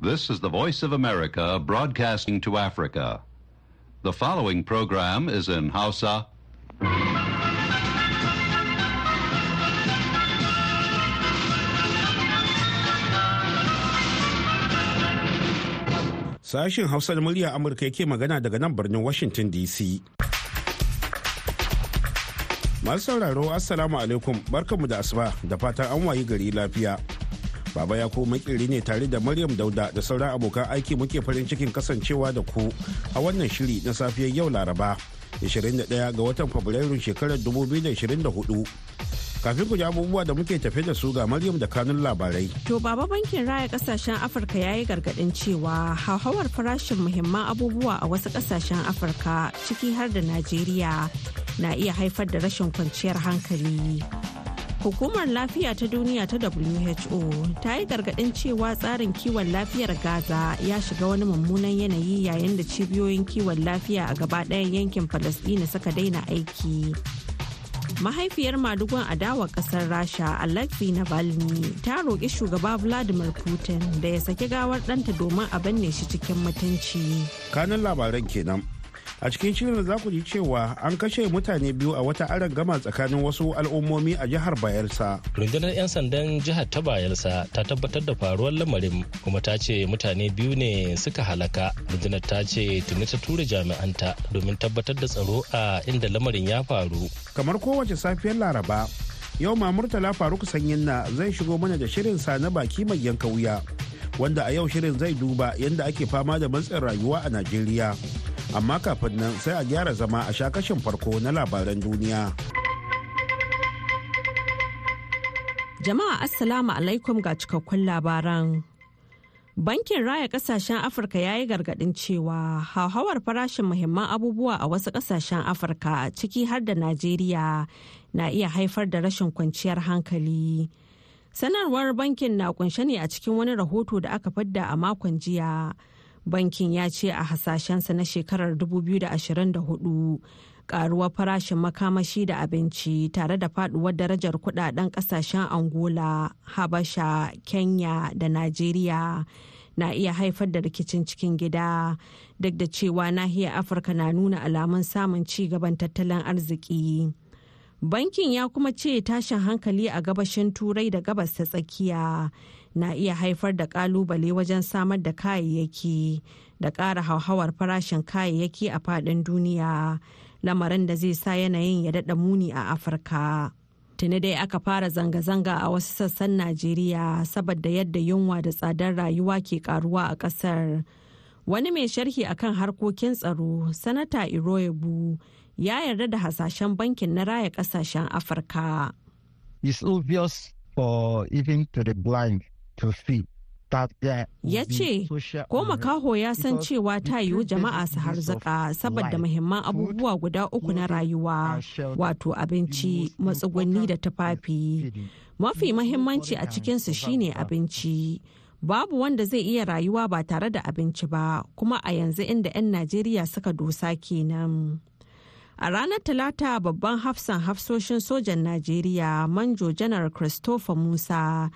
This is the Voice of America broadcasting to Africa. The following program is in Hausa. Sashen Hausa da murya Amurka yake magana daga nan birnin Washington DC. Masu sauraro Assalamu alaikum barkanmu da asuba da fatan an wayi gari lafiya. Baba ya ko makiri ne tare da Maryam Dauda da sauran abokan aiki muke farin cikin kasancewa da ku a wannan shiri na safiyar yau Laraba 21 ga watan Fabrairu shekarar 2024. Kafin ku ji abubuwa da muke tafe da su ga Maryam da kanun labarai. To baba bankin raya ƙasashen Afirka ya yi gargaɗin cewa hauhawar farashin muhimman abubuwa a wasu ƙasashen Afirka ciki har da Najeriya na iya haifar da rashin kwanciyar hankali. Hukumar lafiya ta duniya ta WHO ta yi gargaɗin cewa tsarin kiwon lafiyar Gaza ya shiga wani mummunan yanayi yayin da cibiyoyin kiwon lafiya a gaba ɗayan yankin Falasɗina suka daina aiki. Mahaifiyar madugon adawa ƙasar rasha alexei navalny ta roƙi shugaba vladimir putin da ya saki gawar ɗanta domin a binne shi cikin mutunci. Kanan labaran kenan. A cikin shirin za ku ji cewa an kashe mutane biyu a wata aron gama tsakanin wasu al'ummomi a jihar bayelsa. Rundunar 'yan sandan jihar ta bayelsa ta tabbatar da faruwar lamarin kuma ta ce mutane biyu ne suka halaka. Rundunar ta ce tuni ta tura jami'anta domin tabbatar da tsaro a inda lamarin ya faru. Kamar kowace safiyar laraba yau ma murtala faruk sanyin na zai shigo mana da shirin sa na baki mai yanka wuya wanda a yau shirin zai duba yadda ake fama da matsin rayuwa a najeriya. Amma kafin nan sai a gyara zama a sha kashin farko na labaran duniya. Jama'a Assalamu alaikum ga cikakkun labaran. Bankin Raya Kasashen Afirka ya yi gargaɗin cewa hauhawar farashin muhimman abubuwa a wasu ƙasashen Afirka ciki har da Najeriya na iya haifar da rashin kwanciyar hankali. Sanarwar bankin na kunshe ne a cikin wani rahoto da aka fadda a makon jiya. Bankin ya ce a hasashensa na shekarar 2024 karuwar farashin makamashi da abinci tare da faduwar darajar kuɗaɗen ƙasashen angola habasha kenya da najeriya na iya haifar da rikicin cikin gida. Duk da cewa nahiyar afirka na nuna alamun samun ci gaban tattalin arziki. Bankin ya kuma ce tashin hankali a gabashin turai da gabas ta tsakiya na iya haifar da ƙalubale wajen samar da kayayyaki da ƙara hauhawar farashin kayayyaki a faɗin duniya. Lamarin da zai sa yanayin ya daɗa muni a afirka. Tuni dai aka fara zanga-zanga a wasu sassan najeriya saboda yadda yunwa da tsadar rayuwa ke karuwa a ƙasar. Wani mai sharhi akan harkokin tsaro sanata iroyebu ya yarda da hasashen bankin na raya ƙasashen afirka. It's obvious for even to the blind ya ce ko makaho ya san cewa ta yiwu jama'a su harzaka saboda muhimman abubuwa guda uku na rayuwa wato abinci matsugunni da tufafi. mafi mahimmanci a cikinsu shine abinci. babu wanda zai iya rayuwa ba tare da abinci ba kuma a yanzu inda 'yan najeriya suka dosa kenan. A ranar talata babban hafsan hafsoshin sojan najeriya manjo janar christopher musa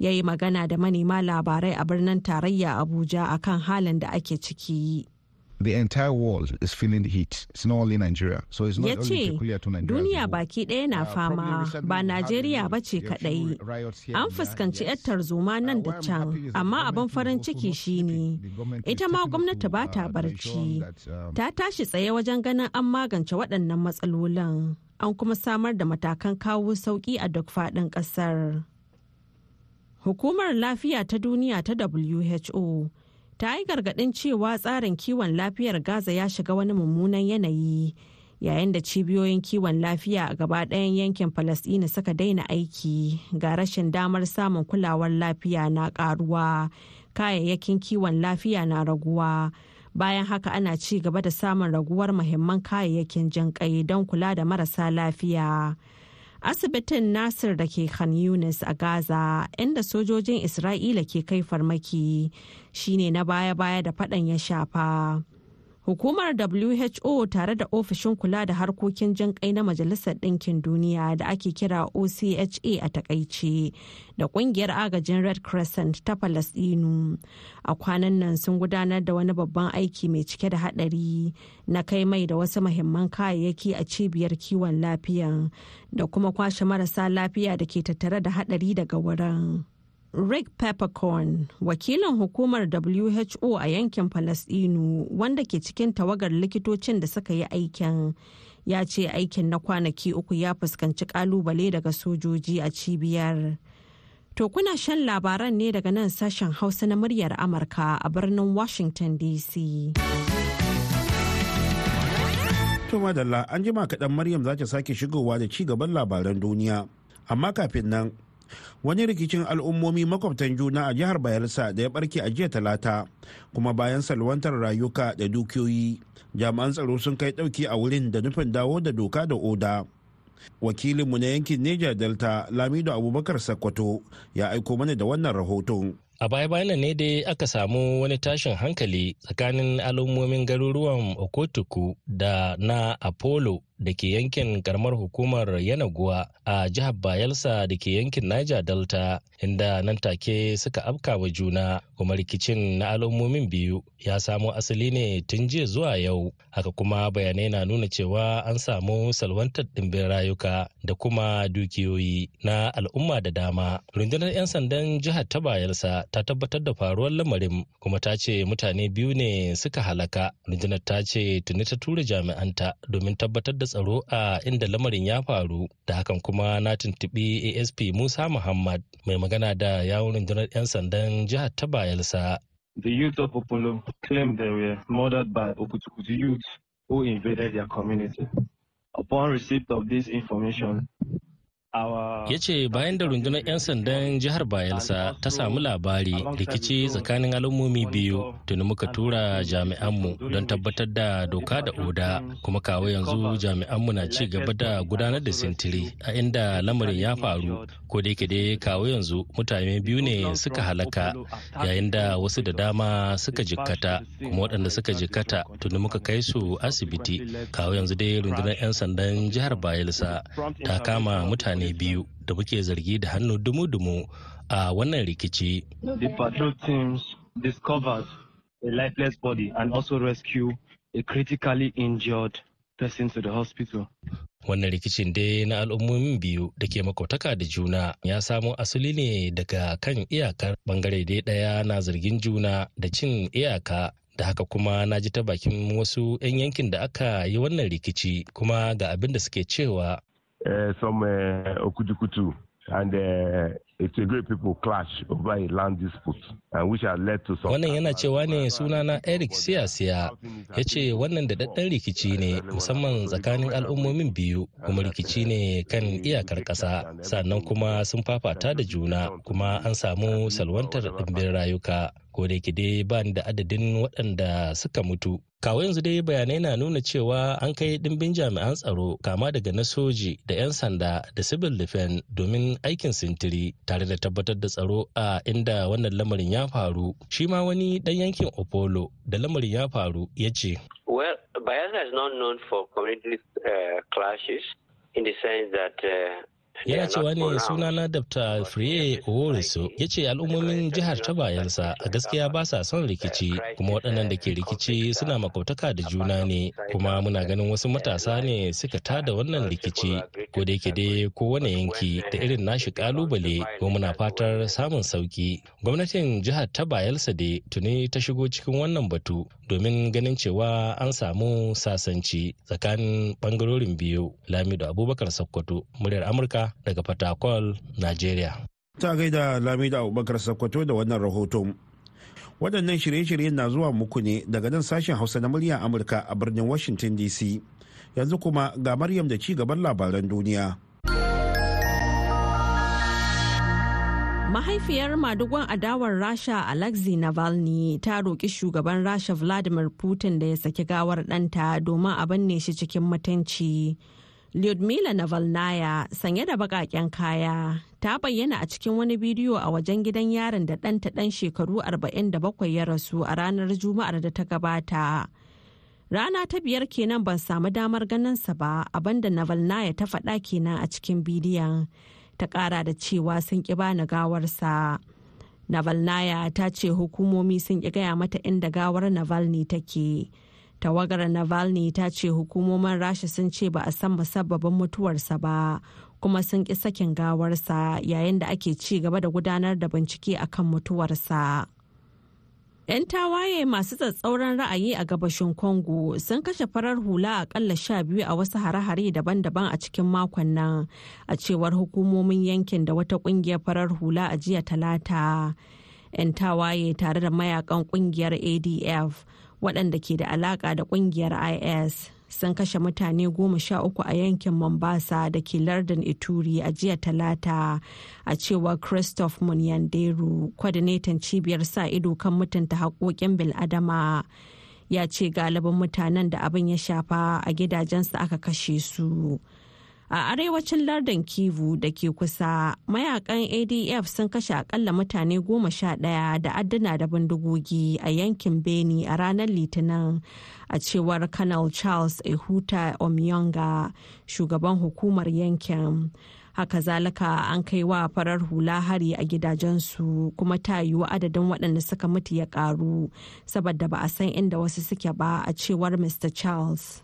ya yi magana da manema labarai a birnin tarayya abuja akan halin da ake ciki. The entire world is feeling the heat. It's not only Nigeria. So it's not only peculiar to Nigeria. duniya baki ɗaya na fama. ba najeriya ba ce kaɗai. an fuskanci 'yar tarzoma nan da can. amma abin farin ciki shine ita ma gwamnati ba ta barci. ta tashi tsaye wajen ganin an magance waɗannan matsalolin. An kuma samar da matakan kawo sauƙi a duk faɗin ƙasar. Hukumar lafiya ta duniya ta who ta yi gargaɗin cewa tsarin kiwon lafiyar gaza ya shiga wani mummunan yanayi yayin da cibiyoyin kiwon lafiya a gaba ɗayan yankin falasɗina suka daina aiki ga rashin damar samun kulawar lafiya na ƙaruwa kayayyakin kiwon lafiya na raguwa bayan haka ana ci gaba da samun raguwar muhimman kayayyakin jinƙai don kula da marasa lafiya. Asibitin nasir da ke khan yunis a gaza inda sojojin isra'ila ke kai farmaki shine na baya-baya da fadan ya shafa. Hukumar WHO tare da ofishin kula da harkokin jin kai na Majalisar Ɗinkin Duniya da ake kira OCHA a taƙaice da ƙungiyar agajin Red Crescent ta Falasɗinu a kwanan nan sun gudanar da wani babban aiki mai cike da haɗari na kai mai da wasu mahimman kayayyaki a cibiyar kiwon lafiya da kuma kwashe marasa lafiya da ke tattare da haɗari daga wurin. Rick Peppercorn, wakilin hukumar WHO a yankin Falasɗinu wanda ke cikin tawagar likitocin da suka yi aikin, ya ce aikin na kwanaki uku ya fuskanci ƙalubale daga sojoji a cibiyar. To kuna shan labaran ne daga nan sashen Hausa na muryar Amurka a birnin Washington DC. To madalla an jima kaɗan Maryam za ta sake shigowa da ci gaban labaran duniya. Amma kafin nan wani rikicin al'ummomi makwabtan juna a jihar bayelsa da ya barke a jiya talata kuma bayan salwantar rayuka da dukiyoyi jami'an tsaro sun kai ɗauki a wurin da nufin dawo da doka da oda. Wakilinmu na yankin neja delta lamido abubakar sakkwato ya aiko mana da wannan rahoton. A baya-bayan ne dai aka samu wani tashin hankali tsakanin al'ummomin garuruwan Okotuku da na Apollo da ke yankin karamar hukumar Yanaguwa a jihar Bayelsa da ke yankin Niger Delta inda nan take suka afka wa juna kuma rikicin na al'ummomin biyu ya samo asali ne tun jiya zuwa yau haka kuma bayanai na nuna cewa an samu salwantar ɗimbin rayuka da kuma dukiyoyi na al'umma da dama. Rundunar 'yan sandan jihar ta Bayelsa ta tabbatar da faruwar lamarin kuma ta ce mutane biyu ne suka halaka. Rundunar ta ce tuni ta tura jami'anta domin tabbatar da tsaro a inda lamarin ya faru da hakan kuma na tuntubi asp musa muhammad mai magana da yawon rundunar 'yan sandan jihar ta bayelsa The youth of Opolo claimed they were murdered by Okutukutu youth who invaded their community. Upon receipt of this information, ya ce bayan da rundunar 'yan sandan jihar bayelsa ta samu labari rikici tsakanin al'ummomi biyu tuni muka tura jami'anmu don tabbatar da doka da oda. Kuma kawo yanzu jami'anmu na ci gaba da gudanar da sintiri a inda lamarin ya faru. Ko da yake dai kawo yanzu mutane biyu ne suka halaka yayin da wasu da dama suka jikkata. Kuma waɗanda suka jikkata tuni muka kai su asibiti. Kawo yanzu dai rundunar 'yan sandan jihar bayelsa ta kama mutane mutane biyu da muke zargi da hannu dumu-dumu a wannan rikici. The patrol teams discovered a lifeless body and also rescue a critically injured person to the hospital. Wannan rikicin dai na al'ummomin biyu da ke makautaka da juna ya samo asali ne daga kan iyakar ɓangare dai ɗaya na zargin juna da cin iyaka da haka kuma na ji ta bakin wasu 'yan yankin da aka yi wannan rikici kuma ga abin da suke cewa some uh, Okutukutu and uh, it's a great people clash over a land dispute and which has led to some wannan yana cewa ne sunana eric siyasiya. Ya ce wannan da daddan rikici ne musamman tsakanin al'ummomin biyu kuma rikici ne kan iyakar ƙasa. Sannan kuma sun fafata da juna kuma an samu salwantar ɗimbin rayuka. Ko da yake dai ba da adadin waɗanda suka mutu. Kawo yanzu dai bayanai na nuna cewa an kai ɗimbin jami'an tsaro kama daga na soji da 'yan sanda da civil defense domin aikin sintiri tare da tabbatar da tsaro a inda wannan lamarin ya faru. Shi ma wani ɗan yankin opolo da lamarin ya faru ya ce. Well bayelsa is not known for community uh, clashes in the sense that uh, yana cewa ne sunana dr. friye oworiso ya ce al'ummomin jihar ta bayansa a gaskiya ba sa son rikici kuma waɗannan da ke rikici suna makautaka da juna ne. Kuma muna ganin wasu matasa ne suka tada wannan rikici ko da yake dai kowane yanki da irin nashi ƙalubale ko muna fatar samun sauƙi. Gwamnatin jihar ta bayelsa dai tuni ta shigo cikin wannan batu domin ganin cewa an samu sasanci tsakanin ɓangarorin biyu. Lamido abubakar sokoto muryar amurka daga fatakwal nigeria. Ta gaida lamido abubakar sokoto da wannan rahoton. Waɗannan shirye-shiryen na zuwa muku ne daga nan sashen hausa na muryar amurka a birnin washington dc yanzu kuma ga maryam da ci gaban labaran duniya. Mahaifiyar madugon adawar Rasha Alexei Navalny ta roƙi shugaban Rasha Vladimir Putin da ya saki gawar ɗanta domin a binne shi cikin mutunci. Lyudmila Navalnaya sanye da baƙaƙen kaya ta bayyana a cikin wani bidiyo a wajen gidan yaron da ɗanta ɗan shekaru 47 ya rasu a ranar Juma'ar da ta gabata. Rana ta biyar kenan ban samu damar ganinsa ba abin da Navalnaya ta faɗa kenan a cikin bidiyon. Ta ƙara da cewa sun ƙi bani gawarsa. Navalnaya ta ce hukumomi sun ƙi gaya mata inda gawar Navalny take. Tawagar Navalny ta ce hukumomin Rasha sun ce ba a san musabbabin mutuwarsa ba kuma sun ƙi sakin gawarsa yayin da ake ci gaba da gudanar da bincike akan mutuwarsa. 'Yan tawaye masu tsatsauran ra'ayi a gabashin Congo sun kashe farar hula akalla sha biyu a wasu hare-hare daban-daban a cikin makon nan a cewar hukumomin yankin da wata ƙungiyar farar hula a jiya talata. 'Yan tawaye tare da mayaƙan ƙungiyar ADF waɗanda ke da alaƙa da ƙungiyar IS sun kashe mutane goma sha uku a yankin Mombasa da ke lardin Ituri a jiya talata a cewar Christoph Munyanderu, kwadinetan cibiyar sa ido kan mutunta haƙoƙin bil'adama. Ya ce galibin mutanen da abin ya shafa a gidajensu aka kashe su. A arewacin lardin kivu da ke kusa mayaƙan adf sun kashe akalla mutane goma sha ɗaya da adduna da bindigogi a yankin beni a ranar litinin a cewar kanal charles ehuta omyonga shugaban hukumar yankin. Haka zalika an kai wa farar hula hari a gidajensu kuma ta yiwu adadin waɗanda suka mutu ya ƙaru saboda ba a san inda wasu suke ba a cewar mr charles.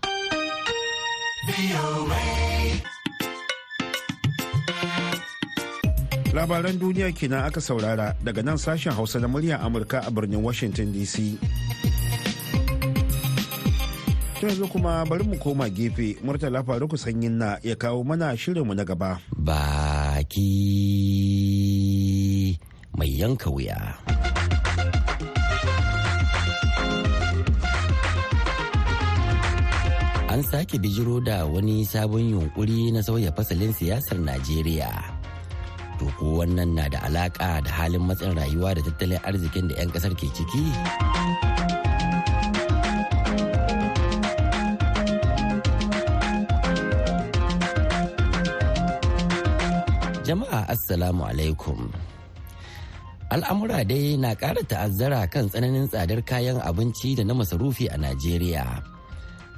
Labaran duniya kenan aka saurara daga nan sashen hausa na muryar amurka a birnin washington dc yanzu kuma bari mu koma gefe. Murtala faruku sanyin na ya kawo mana shirinmu na gaba. Baki mai yanka wuya. An sake bijiro da wani sabon yunkuri na sauya fasalin siyasar najeriya. To ko wannan na da alaka da halin matsin rayuwa da tattalin arzikin da 'yan ƙasar ke ciki? Jama'a assalamu alaikum. Al'amura dai na ƙara ta'azzara kan tsananin tsadar kayan abinci da na masarufi a najeriya.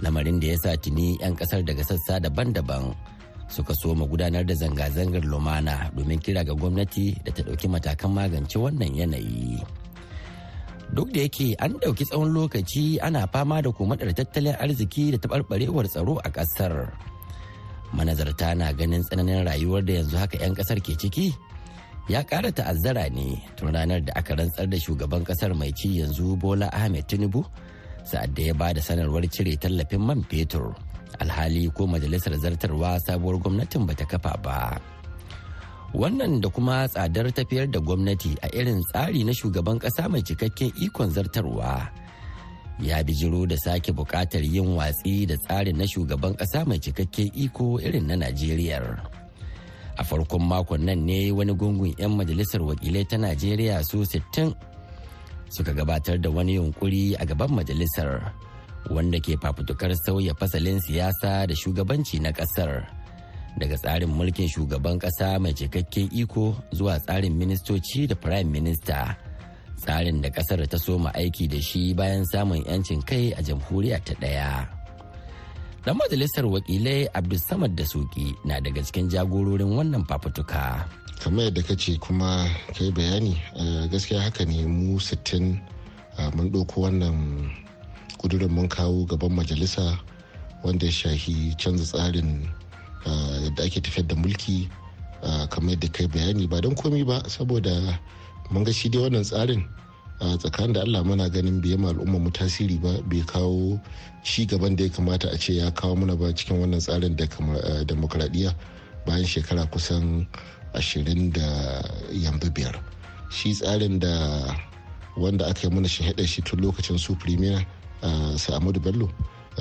Lamarin da ya sa tuni 'yan ƙasar daga sassa daban-daban suka soma gudanar da zanga-zangar lumana domin kira ga gwamnati da ta ɗauki matakan magance wannan yanayi. Duk da yake an ɗauki tsawon lokaci ana fama da komadar tattalin arziki da taɓarɓarewar tsaro a ƙasar. Manazarta na ganin tsananin rayuwar da yanzu haka 'yan ƙasar ke ciki ya ƙara ta'azzara ne tun ranar da aka rantsar da shugaban ƙasar mai ci yanzu Bola Ahmed Tinubu sa'ad da ya ba da sanarwar cire tallafin man fetur. Alhali ko majalisar zartarwa sabuwar gwamnatin bata kafa ba. Wannan da kuma tsadar tafiyar da gwamnati a irin tsari na shugaban kasa mai cikakken ikon zartarwa ya bijiro da sake buƙatar yin watsi da tsarin na shugaban kasa mai cikakken iko irin na najeriya. A farkon makon nan ne wani gungun 'yan majalisar wakilai ta najeriya su 60 suka gabatar da wani yunkuri a gaban majalisar. Wanda ke fafutukar sauya fasalin siyasa da shugabanci na ƙasar daga tsarin mulkin shugaban kasa mai cikakken iko zuwa tsarin ministoci da prime minister. Tsarin da ƙasar ta soma aiki da shi bayan samun 'yancin kai a jamhuriya ta ɗaya. dan majalisar wakilai abdulsamad da suki na daga cikin jagororin wannan fafutuka. Kamar yadda ka ce kuma ka yi bayani gaskiya haka ne mu 60 mun ɗauko wannan kudurin mun kawo gaban majalisa wanda ya shahi canza tsarin yadda ake tafiyar da mulki kamar yadda kai bayani. Ba don komi ba saboda mun ga shi dai wannan tsarin tsakanin da allah muna ganin bai ma al'umma mu tasiri ba bai kawo ci gaban da ya kamata a ce ya kawo mana ba cikin wannan tsarin da demokradiyya bayan shekara kusan ashirin da yanzu biyar. Shi tsarin da wanda aka yi mana shahada shi tun lokacin su premier sai amadu bello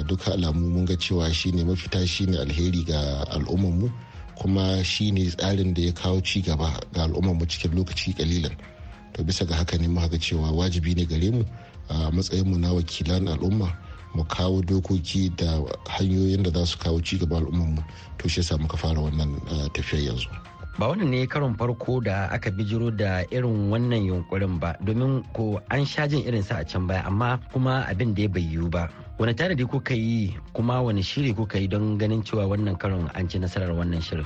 duka alamu mun ga cewa shine mafita shine alheri ga al'ummarmu kuma shine tsarin da ya kawo ci gaba ga al'ummarmu cikin lokaci kalilan. To bisa ga haka ne muka ga cewa wajibi ne gare mu a matsayinmu na wakilan al'umma mu kawo dokoki da hanyoyin da za su kawo ci gaba al'ummarmu to shi yasa muka fara wannan tafiyar yanzu. Ba wannan ne karon farko da aka bijiro da irin wannan yunkurin ba domin ko an sha jin irin sa a can baya amma kuma abin da ya bai yiwu ba. Wani tanadi kuka yi kuma wani shiri kuka yi don ganin cewa wannan karon an ci nasarar wannan shirin?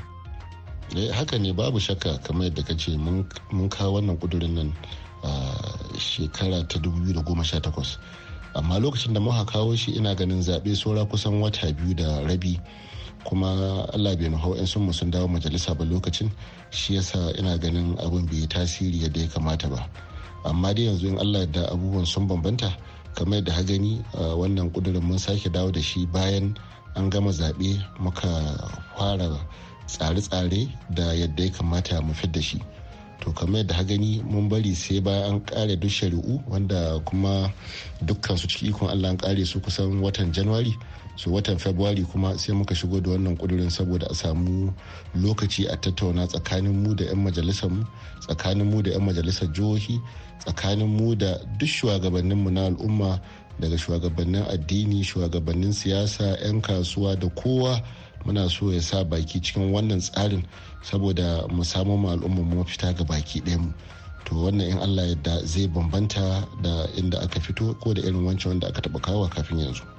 Haka ne babu shakka kamar yadda ka ce mun kawo wannan kudurin nan a shekara ta 2018 amma lokacin da muka kawo shi ina ganin zaɓe saura kusan wata biyu da rabi. Kuma allah bai nuhau yan sun sun dawo majalisa ba lokacin shi yasa ina ganin abin bai tasiri yadda ya kamata ba. Amma dai yanzu in allah da abubuwan sun bambanta kamar yadda ha gani wannan kudurin mun sake dawo da shi bayan an gama zaɓe muka fara tsare-tsare da yadda ya kamata mu da shi. To kamar yadda ha gani mun bari sai bayan an kare duk shari'u wanda kuma dukkan su ciki ikon allah an kare su kusan watan januwari su watan february kuma sai muka shigo da wannan kudurin saboda a samu lokaci a tattauna tsakanin mu da 'yan majalisar mu tsakanin mu da 'yan majalisar jihohi tsakanin mu da duk shugabanninmu na al'umma daga shugabannin addini shugabannin siyasa 'yan kasuwa da kowa. Muna so ya sa baki cikin wannan tsarin saboda mu samu ma al'umma mu mafita ga baki mu. To wannan in allah yadda zai bambanta da inda aka fito ko da irin wancan wanda aka taba kawo kafin yanzu.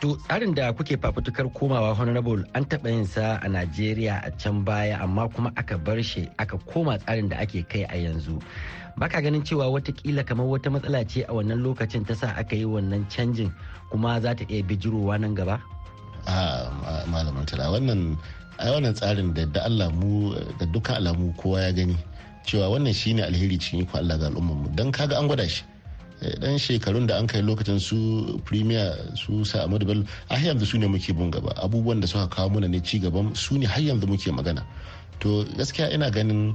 To tsarin da kuke fafutukar komawa honorable an taɓa yin sa a Najeriya a can baya amma kuma aka bar shi aka koma tsarin da ake kai a yanzu. Baka ganin cewa wataƙila kamar wata matsala ce a wannan lokacin ta sa aka yi wannan canjin kuma za ta iya bijirowa nan gaba? A malamin tala wannan ai wannan tsarin da da Allah mu da dukkan alamu kowa ya gani cewa wannan shine alheri cikin iko Allah ga al'ummar mu dan kaga an gwada shi dan shekarun da an kai lokacin su premier su sa amadu bello a yanzu su ne muke bun gaba. Abubuwan da suka kawo mana ne ci gaban su ne har yanzu muke magana. To gaskiya ina ganin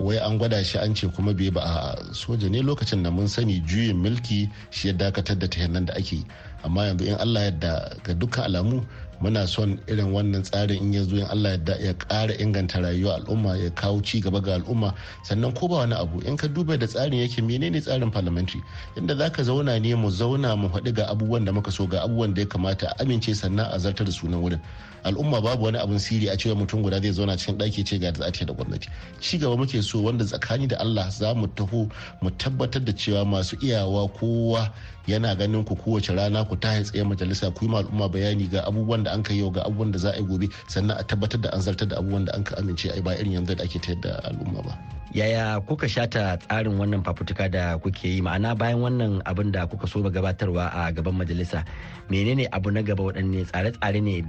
wai an gwada shi an ce kuma bai ba. A soja ne lokacin da mun sani juyin mulki shi ya dakatar da ta nan da ake amma yanzu in allah yadda ga dukkan alamu muna son irin wannan tsarin in ya zo in Allah ya ƙara inganta rayuwa al'umma ya kawo ci gaba ga al'umma. Sannan ko ba wani abu in ka duba da tsarin yake menene tsarin parliamentary? Inda zaka zauna ne mu zauna mu haɗu ga abubuwan da muka so ga abubuwan da ya kamata a amince sannan a zartar da sunan wurin. Al'umma babu wani abun siri a cewa mutum guda zai zauna cikin ɗaki ce ga da da gwamnati. Ci gaba muke so wanda tsakani da Allah za mu taho mu tabbatar da cewa masu iyawa kowa yana ganin ku kowace rana ku ta tsaye majalisa ku yi ma al'umma bayani ga abubuwan da an kai yau ga abubuwan da za a yi gobe sannan a tabbatar da an zartar da abubuwan da an ka amince a ba irin yanzu da ake tayar da al'umma ba. Yaya kuka shata tsarin wannan fafutuka da kuke yi ma'ana bayan wannan abin da kuka so gabatarwa a gaban majalisa menene abu na gaba waɗanne tsare-tsare ne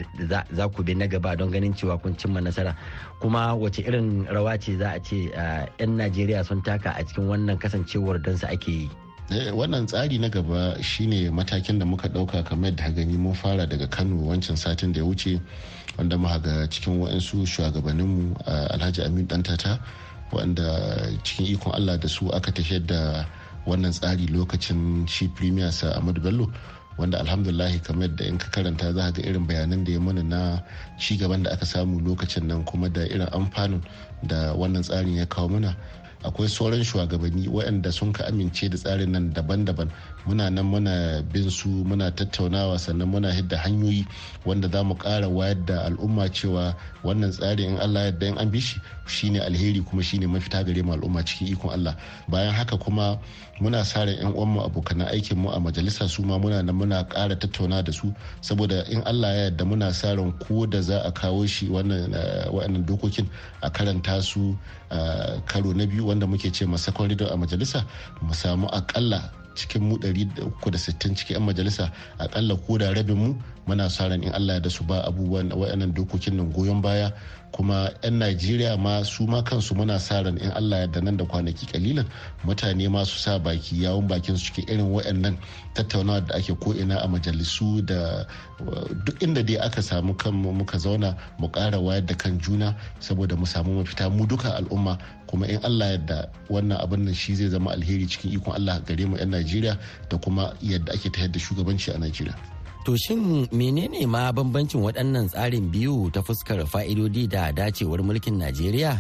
za ku bi na gaba don ganin cewa kun cimma nasara kuma wace irin rawa ce za a ce 'yan Najeriya sun taka a cikin wannan kasancewar don su ake yi. Wannan tsari na gaba shine matakin da muka ɗauka kamar da gani mun fara daga kano wancan satin da ya wuce wanda muka ga cikin wa'ansu shugabanninmu alhaji amin dantata wanda cikin ikon allah da su aka tafiyar da wannan tsari lokacin shi premier sa ahmadu bello wanda alhamdulahi kamar da in ka karanta za ga irin bayanan da ya mana na gaban da aka samu lokacin nan kuma da irin amfanin da wannan tsarin ya kawo mana. Akwai sauran shugabanni waɗanda sun ka amince da tsarin nan daban-daban. Muna nan muna bin su muna tattaunawa sannan muna hidda hanyoyi wanda za mu ƙara wayar da al'umma cewa wannan tsarin in Allah yadda in an bi shi shine alheri kuma shine mafita gare mu al'umma cikin ikon Allah. Bayan haka kuma muna sa ran yan uwanmu abokan aikin mu a majalisa su ma muna nan muna ƙara tattauna da su saboda in Allah ya yarda muna sa ran ko da za a kawo shi wannan wa'annan dokokin a karanta su karo na biyu wanda muke ce ma reader a majalisa mu samu akalla cikin mu 360 cikin 'yan majalisa akalla ko da rabin mu muna sa ran in Allah da su ba abubuwan waɗannan dokokin nan goyon baya. Kuma 'yan Najeriya ma su ma kansu muna sa ran in Allah da nan da kwanaki kalilan mutane ma su sa baki yawon bakin su cikin irin waɗannan tattaunawa da ake ko ina a majalisu da duk inda dai aka samu kanmu muka zauna mu ƙara wayar da kan juna saboda mu samu mafita mu duka al'umma kuma in Allah yadda wannan abin nan shi zai zama alheri cikin ikon Allah gare mu 'yan Najeriya da kuma yadda ake tayar da shugabanci a Najeriya. To shin menene ma bambancin waɗannan tsarin biyu ta fuskar fa'idodi da dacewar mulkin Najeriya?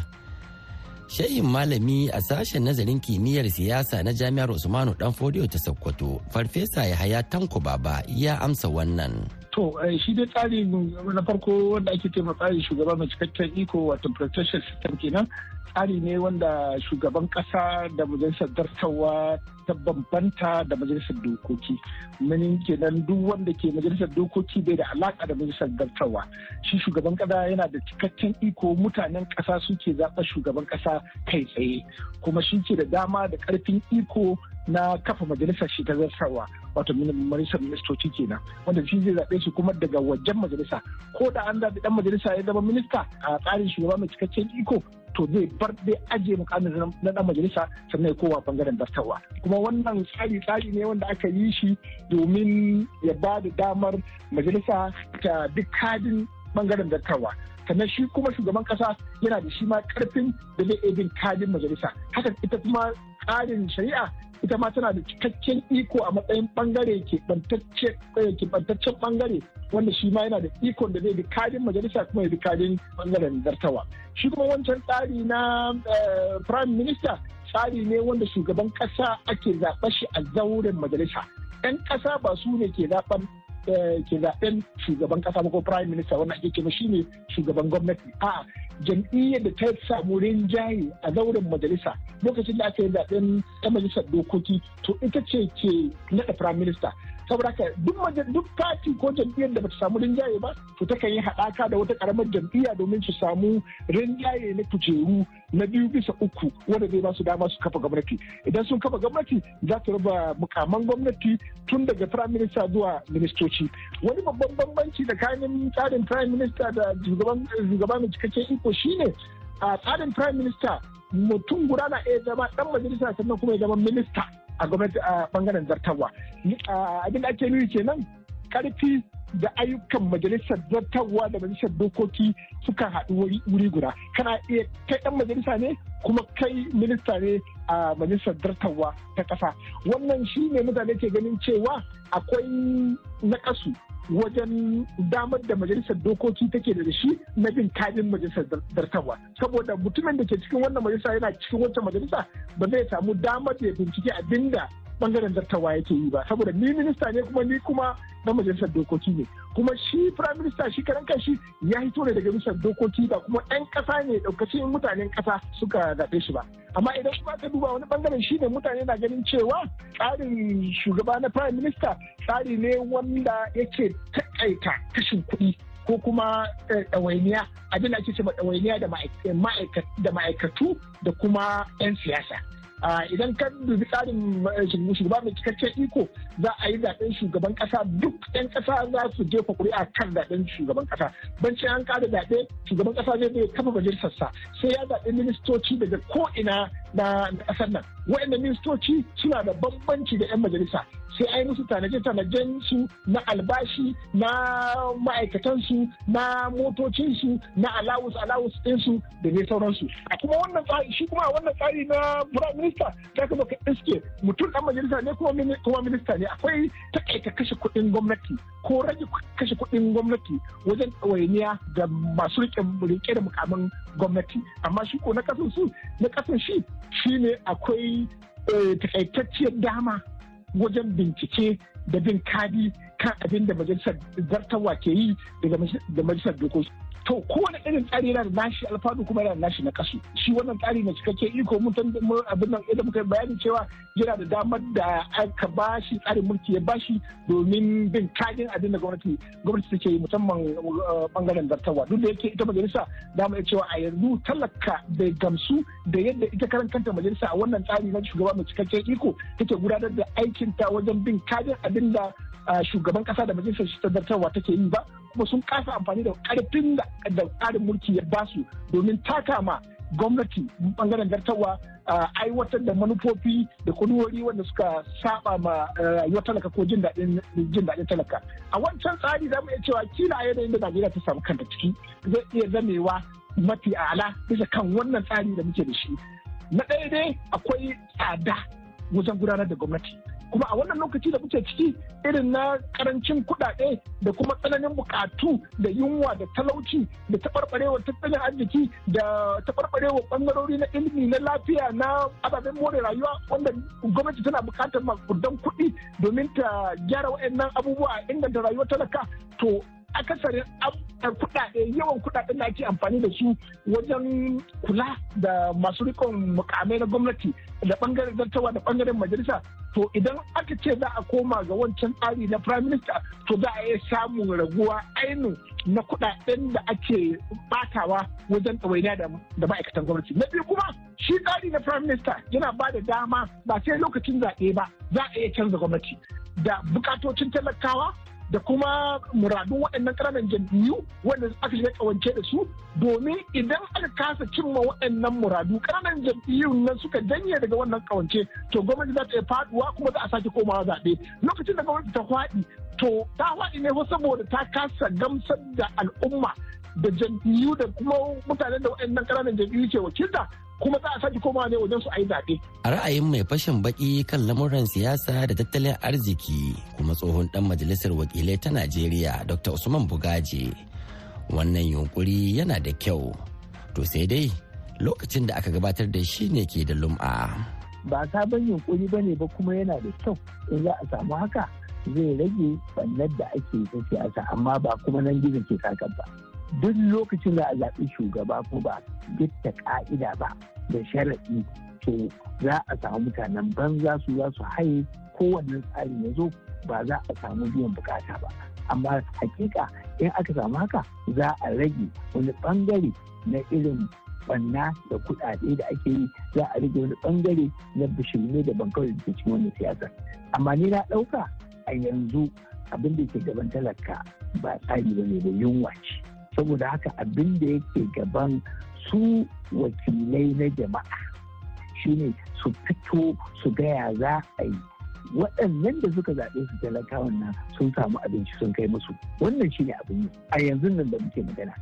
Shehin malami a sashen nazarin kimiyyar siyasa na jami'ar Usmanu Danfodiyo ta Sokoto, Farfesa Yahaya Tanko Baba ya amsa wannan. To shi dai tsari na farko wanda ake tema tsarin shugaba mai cikakken iko wato protection system kenan tsari ne wanda shugaban kasa da majalisar dartawa ta bambanta da majalisar dokoki. Manin kenan duk wanda ke majalisar dokoki bai da alaka da majalisar dartawa shi shugaban kasa yana da cikakken iko mutanen kasa suke zaɓa shugaban kasa kai tsaye. Kuma shi ke da dama da ƙarfin iko na kafa majalisar shi ta zartarwa. Wato majalisar ministoci kenan wanda shi zai zaɓe shi kuma daga wajen majalisa. Ko da an zaɓi ɗan majalisa ya zama minista a tsarin shugaba mai cikakken iko to zai bar dai ajiye mukamin na ɗan majalisa sannan ya kowa ɓangaren dastarwa kuma wannan tsari tsari ne wanda aka yi shi domin ya ba da damar majalisa ta duk kadin ɓangaren dattarwa sannan shi kuma shugaban kasa yana da shi ma ƙarfin da zai iya bin kadin majalisa. Haka ita kuma tsarin shari'a ita ma tana da cikakken iko a matsayin ɓangare keɓantaccen ɓangare wanda shi ma yana da ikon da zai bi kadin majalisa kuma ya bi kadin ɓangaren zartawa. Shi kuma wancan tsari na prime minister tsari ne wanda shugaban kasa ake zaɓa shi a zauren majalisa. 'yan kasa ba su ne ke zaɓen ke zaɓen shugaban kasa ko prime minister wanda ake kema shine shugaban gwamnati. A jam'iyyar da ta samu rinjaye a zauren majalisa lokacin da aka yi zaɓen yan majalisar dokoki to ita ce ke naɗa prime minister. Saboda haka duk duk party ko jam'iyyar da bata samu rinjaye ba to ta yi haɗaka da wata karamar jam'iyya domin su samu rinjaye na kujeru na biyu bisa uku wanda zai ba su dama su kafa gwamnati. Idan sun kafa gwamnati za su raba mukaman gwamnati tun daga prime minister zuwa ministoci. Wani babban bambanci tsakanin tsarin prime minister da shugaban mai cikakken iko shine a tsarin prime minister mutum guda na iya zama dan majalisa sannan kuma ya zama minista. A gwamnati a ɓangaren zartarwa. Abin da ake nuni kenan ƙarfi da ayyukan majalisar zartarwa da majalisar dokoki suka haɗu wuri guda. Kana iya kai ɗan majalisa ne kuma kai minista ne a majalisar zartarwa ta ƙasa. Wannan shi ne mutane ke ganin cewa akwai naƙasu wajen damar da majalisar dokoki take da shi na bin kadin majalisar zartarwa saboda mutumin da ke cikin wannan majalisa yana cikin wancan majalisa ba zai samu damar da ya bincike abin da ɓangaren zartawa yake yi ba. Saboda ni minista ne kuma ni kuma na majalisar dokoki ne. Kuma shi prime minister shi karan kanshi ya hito ne daga majalisar dokoki ba kuma yan kasa ne daukacin mutanen kasa suka zaɓe shi ba. Amma idan kuma ka duba wani ɓangaren shi ne mutane na ganin cewa tsarin shugaba na prime minister tsari ne wanda yake takaita kashin kuɗi ko kuma ɗawainiya abin da ake ce ɗawainiya da ma'aikatu da kuma 'yan siyasa. Idan ka dubi tsarin shugaba mai cikakken iko za a yi zaɓen shugaban kasa duk 'yan kasa za su jefa kuri'a kan zaɓen shugaban kasa bancin an kada zaɓe shugaban kasa zai zai kafa majalisarsa. Sai ya zaɓi ministoci daga ko ina na ƙasar nan. Waɗanda ministoci suna da bambanci da 'yan majalisa. Sai a yi musu tanaje-tanajen su na albashi na ma'aikatansu na motocinsu na alawus alawus ɗinsu da dai sauransu. A kuma wannan tsari shi kuma wannan tsari na prime minister ta kuma ka iske mutum ɗan majalisa ne kuma minista ne akwai takaita kashe kuɗin gwamnati ko rage kashe kuɗin gwamnati wajen ɗawainiya da masu riƙe da mukamin gwamnati amma shi ko na kasan su na kasan shi shine akwai takaitacciyar dama wajen bincike da bin kadi kan abin da majalisar zartawa ke yi da majalisar dokoki. To kowane irin tsari yana da nashi alfanu kuma yana da nashi na kasu. Shi wannan tsari na cikakken iko mun abin nan idan muka bayani cewa yana da damar da aka bashi tsarin mulki ya bashi domin bin kadin abin da gwamnati gwamnati take yi musamman ɓangaren zartawa. Duk da yake ita majalisa da mu cewa a yanzu talaka bai gamsu da yadda ita karan kanta majalisa a wannan tsari na shugaba mai cikakken iko take gudanar da aikinta wajen bin kadin abin da shugaban kasa da majalisar shi zartarwa take yi ba kuma sun kasa amfani da ƙarfin da tsarin mulki ya ba su domin taka ma gwamnati ɓangaren zartarwa aiwatar da manufofi da kudurori wanda suka saba ma rayuwar talaka ko jin daɗin talaka. A wancan tsari za mu iya cewa kila yanayin da najeriya ta samu kanta ciki zai iya zamewa mafi ala bisa kan wannan tsari da muke da shi. Na ɗaya dai akwai tsada wajen gudanar da gwamnati. Kuma a wannan lokaci da muke ciki irin na ƙarancin kuɗaɗe da kuma tsananin bukatu da yunwa da talauci da taɓarɓarewar tattalin arziki da taɓarɓarewar ɓangarori na ilimi na lafiya na ababen more rayuwa wanda gwamnati tana buƙatar makudan kuɗi domin ta gyara waɗannan abubuwa inganta rayuwar talaka. To akasarin kuɗaɗe yawan kuɗaɗen da ake amfani da su wajen kula da masu rikon mukamai na gwamnati da ɓangaren zartawa da ɓangaren majalisa to idan aka ce za a koma ga wancan tsari na prime minister to za a iya samun raguwa ainu na kuɗaɗen da ake batawa wajen ɗawainiya da ma'aikatan gwamnati. Na biyu kuma shi tsari na prime minister yana ba da dama ba sai lokacin zaɓe ba za a iya canza gwamnati. Da bukatocin talakawa da kuma muradun waɗannan ƙananan jam'iyyu wanda aka shiga ƙawance da su domin idan aka kasa cimma waɗannan muradu ƙananan jam'iyyu nan suka janye daga wannan ƙawance to gwamnati za ta iya faɗuwa kuma za a sake komawa zaɓe. Lokacin da gwamnati ta faɗi to ta faɗi ne saboda ta kasa gamsar da al'umma da jam'iyyu da kuma mutanen da waɗannan ƙananan jam'iyyu ke wakilta kuma za a sake komawa ne wajen su a yi zaɓe. A ra'ayin mai fashin baki kan lamuran siyasa da tattalin arziki kuma tsohon dan majalisar wakilai ta Najeriya Dr. Usman Bugaje. Wannan yunkuri yana da kyau. To sai dai lokacin da aka gabatar da shi ne ke da lum'a. Ba sabon yunkuri ba ne ba kuma yana da kyau in za a samu haka zai rage bannar da ake ta siyasa amma ba kuma nan gizo ke kakan ba. Duk lokacin da a zaɓi shugaba ko ba gitta ƙa'ida ba da sharaɗi to za a samu mutanen banza su za su haye kowanne tsari ya zo ba za a samu biyan buƙata ba. Amma hakika in aka samu haka za a rage wani ɓangare na irin banna da kuɗaɗe da ake yi. Za a rage wani ɓangare na bishirme da bankawai da cikin wani siyasa amma ni na ɗauka a yanzu abin da ke gaban talaka ba tsari ba ne da yunwa ce. Saboda haka abin da yake gaban su wakilai na jama'a shine su fito su gaya za a yi waɗannan da suka zaɓe su talakawan nan sun samu abinci sun kai musu wannan shine abin yi a yanzu nan da muke magana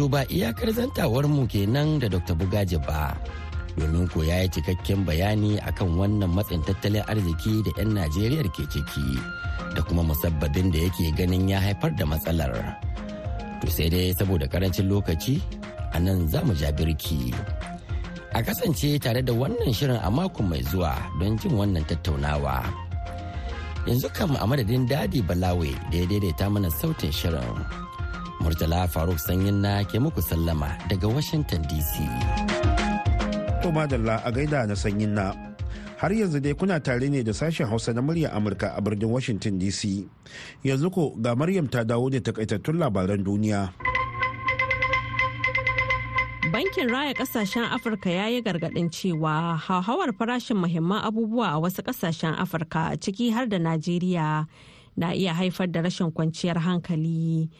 To ba iyakar zantawar mu kenan da Dr. Bugaje ba. Domin ko ya yi cikakken bayani akan wannan matsin tattalin arziki da 'yan najeriya ke ciki da kuma musabbabin da yake ganin ya haifar da matsalar. To sai dai saboda ƙarancin lokaci a nan za mu birki. A kasance tare da wannan shirin a mako mai zuwa don jin wannan tattaunawa. Yanzu kam a madadin daɗi balawe da ya daidaita mana sautin shirin murtala faruk sanyin na ke muku sallama daga washington dc To a gaida na sanyin na. Har yanzu dai kuna tare ne da sashen Hausa na murya Amurka a birnin Washington DC. Yanzu ko ga Maryam ta dawo da takaitattun labaran duniya. Bankin Raya Kasashen Afirka ya yi gargaɗin cewa hauhawar farashin muhimman abubuwa a wasu ƙasashen Afirka ciki har da Najeriya na iya haifar da rashin kwanciyar hankali.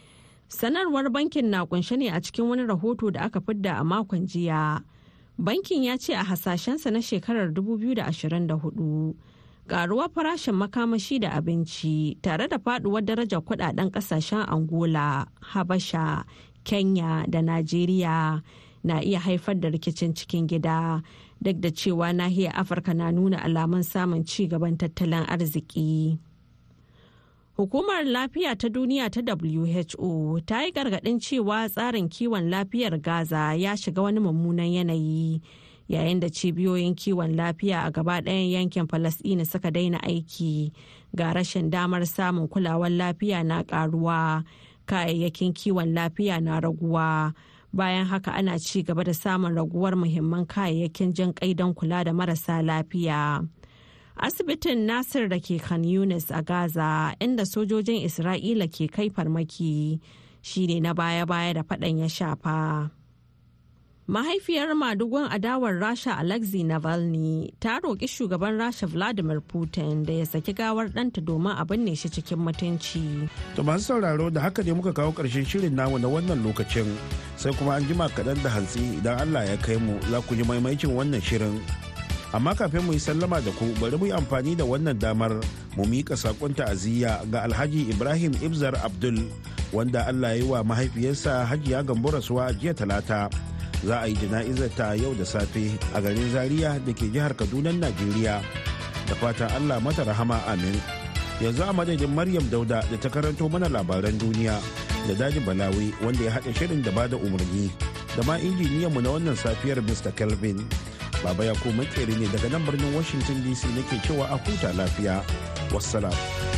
Sanarwar bankin na kunshe ne a cikin wani rahoto da aka fidda a makon jiya. Bankin ya ce a hasashensa na shekarar 2024 karuwar farashin makamashi da abinci tare da faduwar darajar kuɗaɗen ƙasashen angola habasha kenya da najeriya na iya haifar da rikicin cikin gida duk da cewa nahiyar afirka na nuna alamun samun ci gaban tattalin arziki. Hukumar Lafiya ta Duniya ta WHO ta yi gargaɗin cewa tsarin kiwon lafiyar Gaza ya shiga wani mummunan yanayi yayin da cibiyoyin kiwon lafiya a gaba ɗayan yankin Falasɗina suka daina aiki ga rashin damar samun kulawar lafiya na ƙaruwa kayayyakin kiwon lafiya na raguwa. Bayan haka ana ci gaba da samun raguwar muhimman kayayyakin jin don kula da marasa lafiya. Asibitin nasir da ke kan yunis a gaza inda sojojin isra'ila ke kai farmaki shine na baya-baya da faɗan ya shafa. Mahaifiyar madugun adawar rasha alexei navalny ta roƙi shugaban rasha vladimir putin da ya saki gawar ɗanta domin a binne shi cikin mutunci. To masu sauraro da haka ne muka kawo ƙarshen shirin namu na wannan lokacin. Sai kuma an jima kaɗan da hantsi idan Allah ya kai mu za ku ji maimakin wannan shirin. Amma kafin mu yi sallama da ku bari mu yi amfani da wannan damar mu miƙa saƙon ta'aziyya ga Alhaji Ibrahim Ibzar Abdul wanda Allah yi wa mahaifiyarsa Hajiya Gambo rasuwa jiya talata. za a yi jana'izar ta yau da safe a garin zaria da ke jihar kaduna najeriya. Da fatan allah mata rahama amin. Yanzu a madadin maryam dauda da ta karanto mana labaran duniya da daji balawi wanda ya haɗa shirin da ba da umarni da ma injiniyanmu na wannan safiyar mr kelvin. Baba ya ko makeri ne daga nan birnin washington dc nake cewa a huta lafiya. Wassalam.